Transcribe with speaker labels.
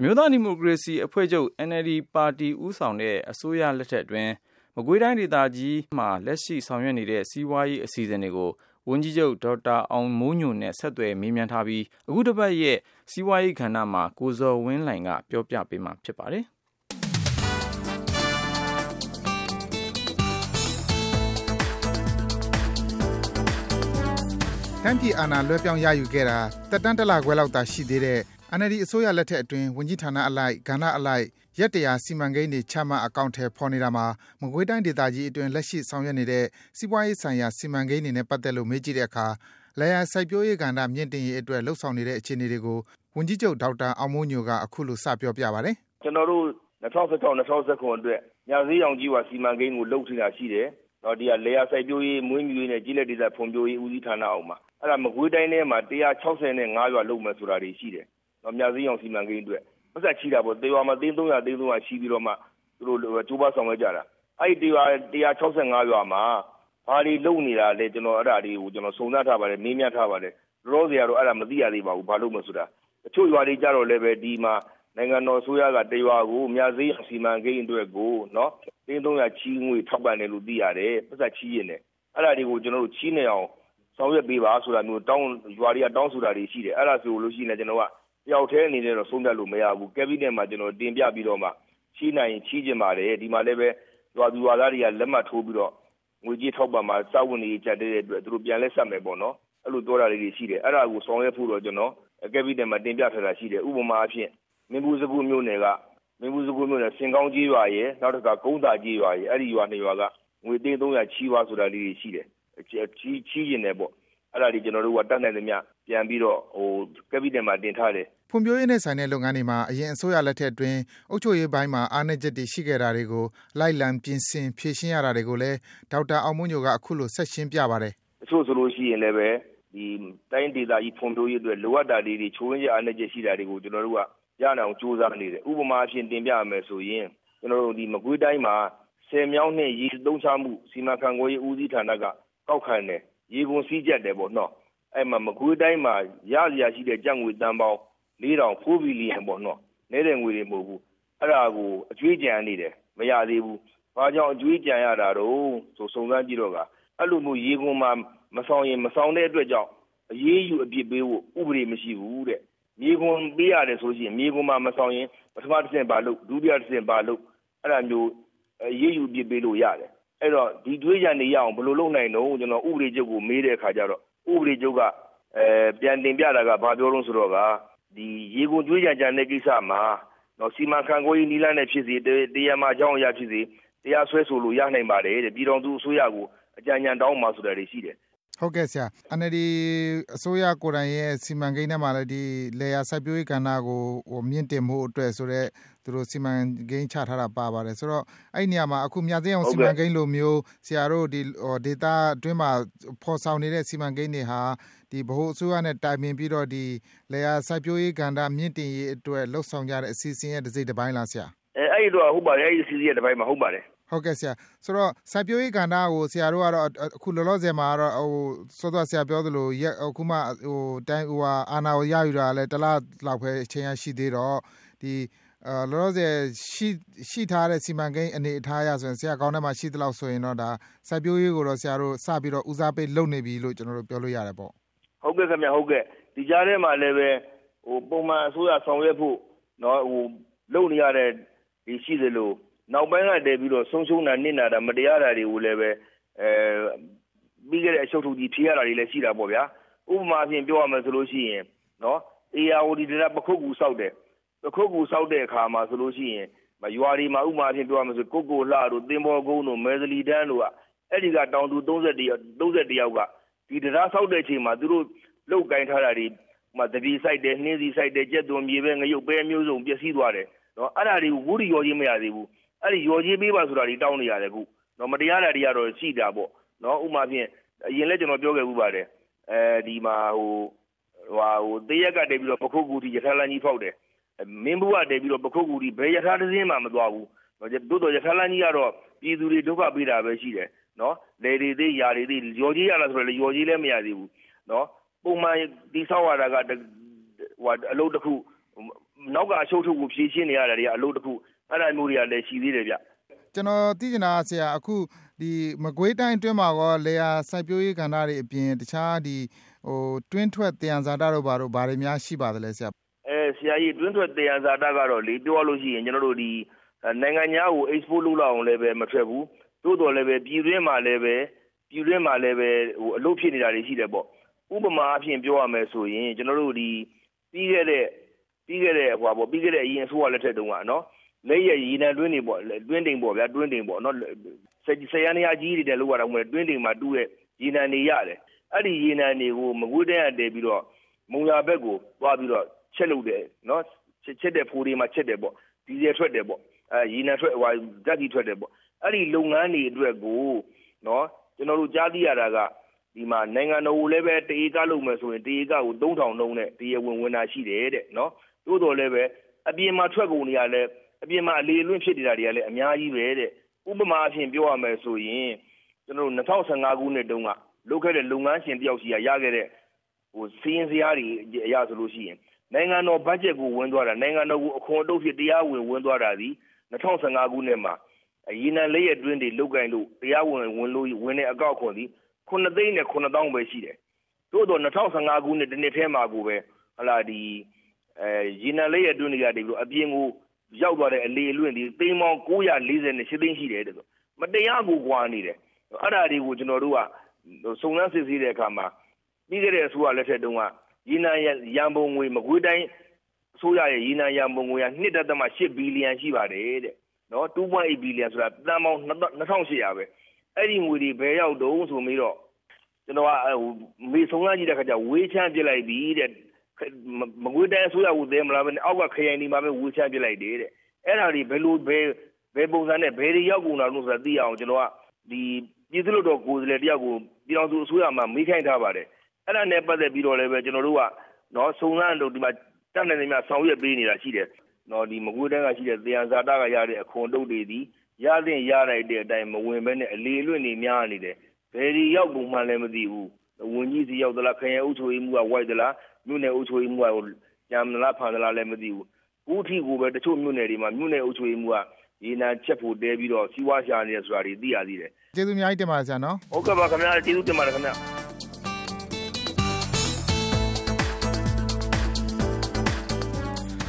Speaker 1: အမျိုးသားဒီမိုကရေစီအဖွဲ့ချုပ် NLD ပါတီဦးဆောင်တဲ့အစိုးရလက်ထက်အတွင်းမကွေးတိုင်းဒေသကြီးမှာလက်ရှိဆောင်ရွက်နေတဲ့စီးပွားရေးအစီအစဉ်တွေကိုဝန်ကြီးချုပ်ဒေါက်တာအောင်မိုးညိုနဲ့ဆက်သွယ်မေးမြန်းထားပြီးအခုတစ်ပတ်ရဲ့စီးပွားရေးကဏ္ဍမှာကိုဇော်ဝင်းလှိုင်ကပြောပြပေးမှာဖြစ်ပါတယ်။
Speaker 2: တိုင်းပြည်အာဏာလွှဲပြောင်းရယူခဲ့တာတက်တန်းတလခွဲလောက်သာ ရှိသေးတဲ့ NLD အစိုးရလက်ထက်အတွင်း ဝန်ကြီးဌာနအလိုက်၊ကဏ္ဍအလိုက် ရက် ၁၀၀ စီမံကိန်းတွေ ချမှတ် အကောင်အထည်ဖော်နေတာမှာ မကွေးတိုင်းဒေသကြီးအတွင်း လက်ရှိ ဆောင်ရွက်နေတဲ့ စီးပွားရေးဆိုင်ရာ စီမံကိန်းတွေနဲ့ ပတ်သက်လို့ မေးကြည့်တဲ့အခါ လယ်ယာစိုက်ပျိုးရေးကဏ္ဍ မြှင့်တင်ရေးအတွက် လုပ်ဆောင်နေတဲ့ အခြေအနေတွေကို ဝန်ကြီးချုပ် ဒေါက်တာအောင်မိုးညိုက အခုလို စပြောပြပါတယ်။“
Speaker 3: ကျနော်တို့ ၂၀၁၆-၂၀၁၇ အတွက်ညဈေးရောင်ကျေးရွာစီမံကိန်းကို လုပ်နေတာရှိတယ်။ဒီဟာလယ်ယာစိုက်ပျိုးရေး၊မွေးမြူရေးနဲ့ ကျေးလက်ဒေသဖွံ့ဖြိုးရေး ဦးစီးဌာနအောက်မှာ။ အဲဒါမကွေးတိုင်းထဲမှာ၁၆၅ရွာလုပ်မယ်ဆိုတာတွေရှိတယ်။မြဈေးရောင်စီမံကိန်းအတွက်ပိုက်ဆံရှိတာပေါ့။တစ်ရွာမှာသိန်း၃၀၀သိန်း၃၀၀ရှိပြီးတော့မှသူတို့ကြိုးပမ်းဆောင်ရွက်ကြတာ။အဲဒီ၁၆၅ရွာမှာဘာတွေလုပ်နေတာလဲကျနော်အဲဒါတွေကိုကျနော်စုံစမ်းထားပါတယ်။မေးမြန်းထားပါတယ်။လောလောဆယ်ကတော့အဲဒါမသိရသေးပါဘူး။ဘာလုပ်မယ်ဆိုတာ။တချို့ရွာတွေကျတော့လည်းပဲဒီမှာနိုင်ငံတော်အစိုးရကတစ်ရွာကိုမြဈေးရောင်စီမံကိန်းအတွက်ကိုသိန်း၃၀၀ချေးငွေထောက်ပံ့တယ်လို့သိရတယ်။ပိုက်ဆံချေးချင်တယ်။အဲဒါတွေကိုကျနော်တို့ချေးနိုင်အောင် ဆောင်ရွက်ပေးပါဆိုတာမျိုးရွာတွေကတောင်းဆိုတာတွေရှိတယ်။အဲဒါဆိုလို့ရှိရင်လည်းကျနော်ကတယောက်တည်းအနေနဲ့တော့ဆုံးဖြတ်လို့မရဘူး။ Cabinet မှာကျနော်တင်ပြပြီးတော့မှချေးနိုင်ရင်ချေးချင်ပါတယ်။ဒီမှာလည်းပဲရွာသူရွာသားတွေကလက်မှတ်ထိုးပြီးတော့ငွေကြေးထောက်ပံ့ပါ။စားဝတ်နေရေးကျပ်တည်းတဲ့အတွက်သူတို့ပြန်လည်းဆပ်မယ်ပေါ့နော်။အဲလိုပြောတာလေးတွေရှိတယ်။အဲဒါကိုဆောင်ရွက်ဖို့တော့ကျနော် Cabinet မှာတင်ပြထားတာရှိတယ်။ဥပမာအားဖြင့်မင်းဘူးစကုမြို့နယ်ကမင်းဘူးစကုမြို့နယ်ဆင်ကောင်းကျေးရွာရယ်နောက်တခါကုန်းသာကျေးရွာရယ်အဲဒီရွာနှစ်ရွာကငွေသိန်း၃၀၀ချေးပါဆိုတာလေးတွေရှိတယ်။ ချေးချင်တယ်ပေါ့အဲဒါတွေကျနော်တို့ကတတ်နိုင်သမျှပြန်ပြီးတော့ Cabinet မှာတင်ထားတယ်။”
Speaker 2: ဖွံ့ဖြိုးရေးနဲ့ဆိုင်တဲ့လုပ်ငန်းတွေမှာအရင်အစိုးရလက်ထက်အတွင်းအုပ်ချုပ်ရေးပိုင်းမှာအားနည်းချက်တွေရှိခဲ့တာတွေကိုလိုက်လံပြင်ဆင်ဖြေရှင်းရတာတွေကိုလည်းဒေါက်တာအောင်မိုးညိုကအခုလိုဆက်ရှင်းပြပါတယ်။“
Speaker 3: တချို့ဆိုလို့ရှိရင်လည်းပဲတိုင်းဒေသကြီးဖွံ့ဖြိုးရေးအတွက်လိုအပ်တာလေးတွေချို့ယွင်းချက်အားနည်းချက်ရှိတာတွေကိုကျနော်တို့ကရနိုင်အောင်ကြိုးစားနေတယ်။ဥပမာအားဖြင့်တင်ပြရမယ်ဆိုရင်ကျနော်တို့မကွေးတိုင်းမှာဆည်မြောင်းနှင့်ရေအသုံးချမှုစီမံခန့်ခွဲရေးဦးစီးဌာနက ကောက်ခံတယ်။ရေကုန်စည်းကြပ်တယ်ပေါ့နော်။အဲဒီမှာမကွေးတိုင်းမှာရစရာရှိတဲ့ကျပ်ငွေသန်းပေါင်း၄ထောင်4ဘီလီယံပေါ့နော်။နည်းတဲ့ငွေတွေမဟုတ်ဘူး။အဲဒါကိုအကြွေးကျန်နေတယ်။မရသေးဘူး။ဘာကြောင့်အကြွေးကျန်ရတာတုန်းဆိုစုံစမ်းကြည့်တော့ကာအဲလိုမျိုးရေကုန်မှာမဆောင်ရင်မဆောင်တဲ့အတွက်ကြောင့်အရေးယူအပြစ်ပေးဖို့ဥပဒေမရှိဘူးတဲ့။မြေခွန်ပေးရတယ်ဆိုလို့ရှိရင်မြေခွန်မှာမဆောင်ရင်ပထမတဆင့်ဘာလုပ်ဒုတိယတဆင့်ဘာလုပ်အဲဒါမျိုးအရေးယူအပြစ်ပေးလို့ရတယ်။ အဲဒီတော့ဒီကြွေးကျန်တွေရအောင်ဘယ်လိုလုပ်နိုင်တုန်းကျနော်ဥပဒေချုပ်ကိုမေးတဲ့အခါကျတော့ဥပဒေချုပ်ကပြန်တင်ပြတာကဘာပြောတုန်းဆိုတော့ကာရေကုန်ကြွေးကျန်ကျန်တဲ့ကိစ္စမှာစီမံခန့်ခွဲရေးနည်းလမ်းနဲ့ဖြစ်စေတရားမှာအကြောင်းအရဖြစ်စေတရားစွဲဆိုလို့ရနိုင်ပါတယ်တဲ့။ပြည်ထောင်စုအစိုးရကိုအကြံဉာဏ်တောင်းပါဆိုတာတွေရှိတယ်။”
Speaker 2: ဟုတ်ကဲ့ဆရာ။ NLD အစိုးရကိုယ်တိုင်ရဲ့စီမံကိန်းထဲမှာလည်းလယ်ယာစိုက်ပျိုးရေးကဏ္ဍကိုမြှင့်တင်ဖို့အတွက်ဆိုတဲ့သူတို့စီမံကိန်းချထားတာပါပါတယ်။ဆိုတော့အဲဒီနေရာမှာအခုမြဈေးရောင်စီမံကိန်းလိုမျိုးဆရာတို့ဒေသအတွင်းမှာဖော်ဆောင်နေတဲ့စီမံကိန်းတွေဟာဗဟိုအစိုးရနဲ့တိုင်ပင်ပြီးတော့လယ်ယာစိုက်ပျိုးရေးကဏ္ဍမြှင့်တင်ရေးအတွက်လုပ်ဆောင်ကြတဲ့အစီအစဉ်ရဲ့တစိတ်တပိုင်းလားဆရာ။
Speaker 3: အဲဒီတော့ဟုတ်ပါတယ်။အဲဒီအစီအစဉ်ရဲ့တပိုင်းပါ။ဟုတ်ပါတယ်။
Speaker 2: ဟုတ်ကဲ့ဆရာ။ဆိုတော့စိုက်ပျိုးရေးကဏ္ဍကိုဆရာတို့ကတော့အခုလောလောဆယ်မှာတော့စောစောကဆရာပြောသလိုအခုမှအာဏာကိုရယူတာလည်းတစ်လလောက်ပဲအချိန်ကရှိသေးတော့လောလောဆယ်ရှိထားတဲ့စီမံကိန်းအနေအထားအရဆိုရင်ဆရာ့ခေါင်းထဲမှာရှိသလောက်ဆိုရင်တော့စိုက်ပျိုးရေးကိုတော့ဆရာတို့စပြီးတော့ဦးစားပေးလုပ်နေပြီလို့ကျနော်တို့ပြောလို့ရတယ်ပေါ့။
Speaker 3: ဟုတ်ကဲ့ခင်ဗျ။ဒီကြားထဲမှာလည်းပဲပုံမှန်အစိုးရဆောင်ရွက်ဖို့လုပ်နေရတာတွေရှိသလို နောက်ပိုင်းကတည်းပြီးတော့ဆုံးရှုံးတာနစ်နာတာမတရားတာတွေကိုလည်းပဲပြီးခဲ့တဲ့အရှုပ်ထုကြီးဖြေရတာတွေလည်းရှိတာပေါ့ဗျာ။ဥပမာအားဖြင့်ပြောရမယ်ဆိုလို့ရှိရင်ဧရာဝတီဒေသပခုက္ကူဆောက်တယ်။ပခုက္ကူဆောက်တဲ့အခါမှာဆိုလို့ရှိရင်ရွာတွေမှာဥပမာအားဖြင့်ပြောရမယ်ဆိုရင်ကုက္ကိုလှတို့၊သင်္ဘောကုန်းတို့၊မယ်သလီတန်းတို့ကအဲဒီကတောင်သူ၃၁ယောက်ကဒီတံတားဆောက်တဲ့အချိန်မှာသူတို့လုပ်ကိုင်ထားတာတွေသပြေစိုက်တယ်၊နှင်းဆီစိုက်တယ်၊ကြက်သွန်၊မြေပဲ၊ငရုတ်ပဲအမျိုးစုံပျက်စီးသွားတယ်။အဲဒါတွေကိုအခုထိလျော်ကြေးမရသေးဘူး။ အဲဒီလျော်ကြေးပေးပါဆိုတာတွေတောင်းနေရတယ်အခု။မတရားတာတွေကတော့ရှိတာပေါ့။ဥပမာအားဖြင့်အရင်လည်းကျနော်ပြောခဲ့ဖူးပါတယ်။ဒီမှာသရက်ကနေပြီးတော့ပခုက္ကူအထိရထားလမ်းကြီးဖောက်တယ်။မင်းဘူးကနေပြီးတော့ပခုက္ကူအထိဘယ်ရထားတစင်းမှမသွားဘူး။သို့သော်ရထားလမ်းကြီးကတော့ပြည်သူတွေဒုက္ခပေးတာပဲရှိတယ်။လယ်တွေသေးယာတွေသေးလျော်ကြေးရလားဆိုတော့လျော်ကြေးလည်းမရသေးဘူး။ပုံမှန်တည်ဆောက်ရတာကအလုပ်တခုနောက်ကအရှုပ်ထုတ်ကိုဖြည့်ရှင်းနေရတာတွေကအလုပ်တစ်ခု အဲ့ဒါမျိုးတွေကလည်းရှိသေးတယ်ဗျ
Speaker 2: ကျွန်တော်သိချင်တာဆရာအခုဒီမကွေးတိုင်းအတွင်းမှာကောလေယာစိုက်ပျိုးရေးကဏ္ဍတွေအပြင်တခြားဒီဟိုတွင်းထွက်တယံဇာတတို့ဘာတို့ဘာတွေများရှိပါသလဲဆရာ
Speaker 3: အဲဆရာကြီးတွင်းထွက်တယံဇာတကတော့လေပြောလို့ရှိရင်ကျွန်တော်တို့ဒီနိုင်ငံခြားကို export လုပ်လောက်အောင်လည်းပဲမထွက်ဘူးသို့တော်လည်းပဲပြည်တွင်းမှာလည်းပဲပြည်တွင်းမှာလည်းပဲဟိုအလုပ်ဖြစ်နေတာတွေရှိတယ်ပေါ့ဥပမာအဖြစ်ပြောရမယ်ဆိုရင်ကျွန်တော်တို့ဒီပြီးခဲ့တဲ့ပြီးခဲ့တဲ့ဟိုပါပေါ့ပြီးခဲ့တဲ့အရင်အစိုးရလက်ထက်တုန်းကနော် လက်ရရည်နံတွင်းတွေပေါ့တွင်းတိမ်ပေါ့ဗျာတွင်းတိမ်ပေါ့နော်ဆယ်ရနေရာကြီးတွေတဲ့လောက်ရတော့မယ်တွင်းတိမ်မှာတူးတဲ့ရည်နံနေရတယ်အဲ့ဒီရည်နံတွေကိုမကွေးတဲ့တည်ပြီးတော့မုံရဘက်ကိုသွားပြီးတော့ချက်လုပ်တယ်နော်ချက်တဲ့ဖိုးတွေမှာချက်တယ်ပေါ့ဒီဇယ်ထွက်တယ်ပေါ့အဲရည်နံထွက်ဟိုဓာတ်ကြီးထွက်တယ်ပေါ့အဲ့ဒီလုပ်ငန်းတွေအတွက်ကိုနော်ကျွန်တော်တို့ကြားသိရတာကဒီမှာနိုင်ငံတော်ကိုလည်းပဲတအေကလုပ်မယ်ဆိုရင်တအေကကို3000နှုန်းနဲ့တရားဝင်ဝင်တာရှိတယ်တဲ့နော်သို့တော်လည်းပဲအပြင်မှာထွက်ကုန်တွေကလည်း အပြင်မှာအလေလွင့်ဖြစ်နေတာတွေကလည်းအများကြီးပဲတဲ့ဥပမာအဖြစ်ပြောရမယ်ဆိုရင်ကျွန်တော်တို့2015ခုနှစ်တုန်းကလုပ်ခဲ့တဲ့လုပ်ငန်းရှင်တယောက်စီကရခဲ့တဲ့ဟိုစီးရင်စရာတွေအရဆိုလို့ရှိရင်နိုင်ငံတော်ဘတ်ဂျက်ကိုဝင်သွားတာနိုင်ငံတော်ကိုအခွန်အတုပ်ဖြစ်တရားဝင်ဝင်သွားတာဒီ2015ခုနှစ်မှာအရင်နံလေးရတွင်းတွေလုတ်ကင်လို့တရားဝင်ဝင်လို့ဝင်တဲ့အကောက်ခွန်ဒီ9သိန်းနဲ့9000ပဲရှိတယ်တို့တော့2015ခုနှစ်ဒီနှစ်ထဲမှာကိုပဲဟလာဒီအဲရင်နံလေးရတွင်းတွေကနေပြီးတော့အပြင်ကို ရောက်သွားတဲ့အလေအလွင့်ဒီသိန်းပေါင်း948သိန်းရှိတယ်တဲ့ဆိုမတရားကိုကွာနေတယ်အဲ့ဒါတွေကိုကျွန်တော်တို့ကစုံစမ်းစစ်ဆေးတဲ့အခါမှာပြီးခဲ့တဲ့အစိုးရလက်ထက်တုန်းကရေနံရန်ပုံငွေမကွေးတိုင်းအစိုးရရဲ့ရေနံရန်ပုံငွေက1.8ဘီလီယံရှိပါတယ်တဲ့နော်2.8ဘီလီယံဆိုတာတန်ပေါင်း2800ပဲအဲ့ဒီငွေတွေဘယ်ရောက်တုံးဆိုပြီးတော့ကျွန်တော်ကမေဆုံးလာကြည့်တဲ့ခါကျဝေးချမ်းပြလိုက်ပြီတဲ့ မကွေးတိုင်းအစိုးရကသဲမလားပဲအောက်ကခရိုင်ဒီမှာပဲဝေးချမ်းပြလိုက်တယ်တဲ့အဲ့ဒါတွေဘယ်လိုဘယ်ဘယ်ပုံစံနဲ့ဘယ်တွေရောက်ကုန်တာလို့ဆိုတာသိအောင်ကျွန်တော်ကဒီပြည်သူ့တော်ကိုယ်စားလှယ်တယောက်ကိုပြည်တော်စုအစိုးရမှာမေးခိုင်းထားပါတယ်အဲ့ဒါနဲ့ပတ်သက်ပြီးတော့လည်းပဲကျွန်တော်တို့ကနော်စုံစမ်းလို့ဒီမှာတက်နေနေမြဆောင်ရွက်ပေးနေတာရှိတယ်နော်ဒီမကွေးတန်းကရှိတဲ့သေယံဇာတာကရတဲ့အခွန်တုတ်တွေဒီရတဲ့ရလိုက်တဲ့အတိုင်းမဝင်ဘဲနဲ့အလေလွင့်နေများနေတယ်ဘယ်ဒီရောက်ပုံမှန်လည်းမသိဘူးဝင်ကြီးစီရောက်သလားခရင်အုပ်ချုပ်ရေးမှုကဝိုက်သလား မြို့နယ်အုပ်ချုပ်ရေးမှုကကြံမလားဖန်သလားလည်းမသိဘူးခုထိကိုပဲတချို့မြို့နယ်တွေမှာမြို့နယ်အုပ်ချုပ်ရေးမှုကရေနံချက်ဖို့တဲပြီးတော့စီးပွားရှာနေတယ်ဆိုတာတွေသိရသေးတယ်
Speaker 2: ကျေးဇူးအများကြီးတင်ပါတယ်ဆရာနော်
Speaker 3: ဟုတ်ကဲ့ပါခင်ဗျာကျေးဇူးတင်ပါတယ်ခင်ဗျာ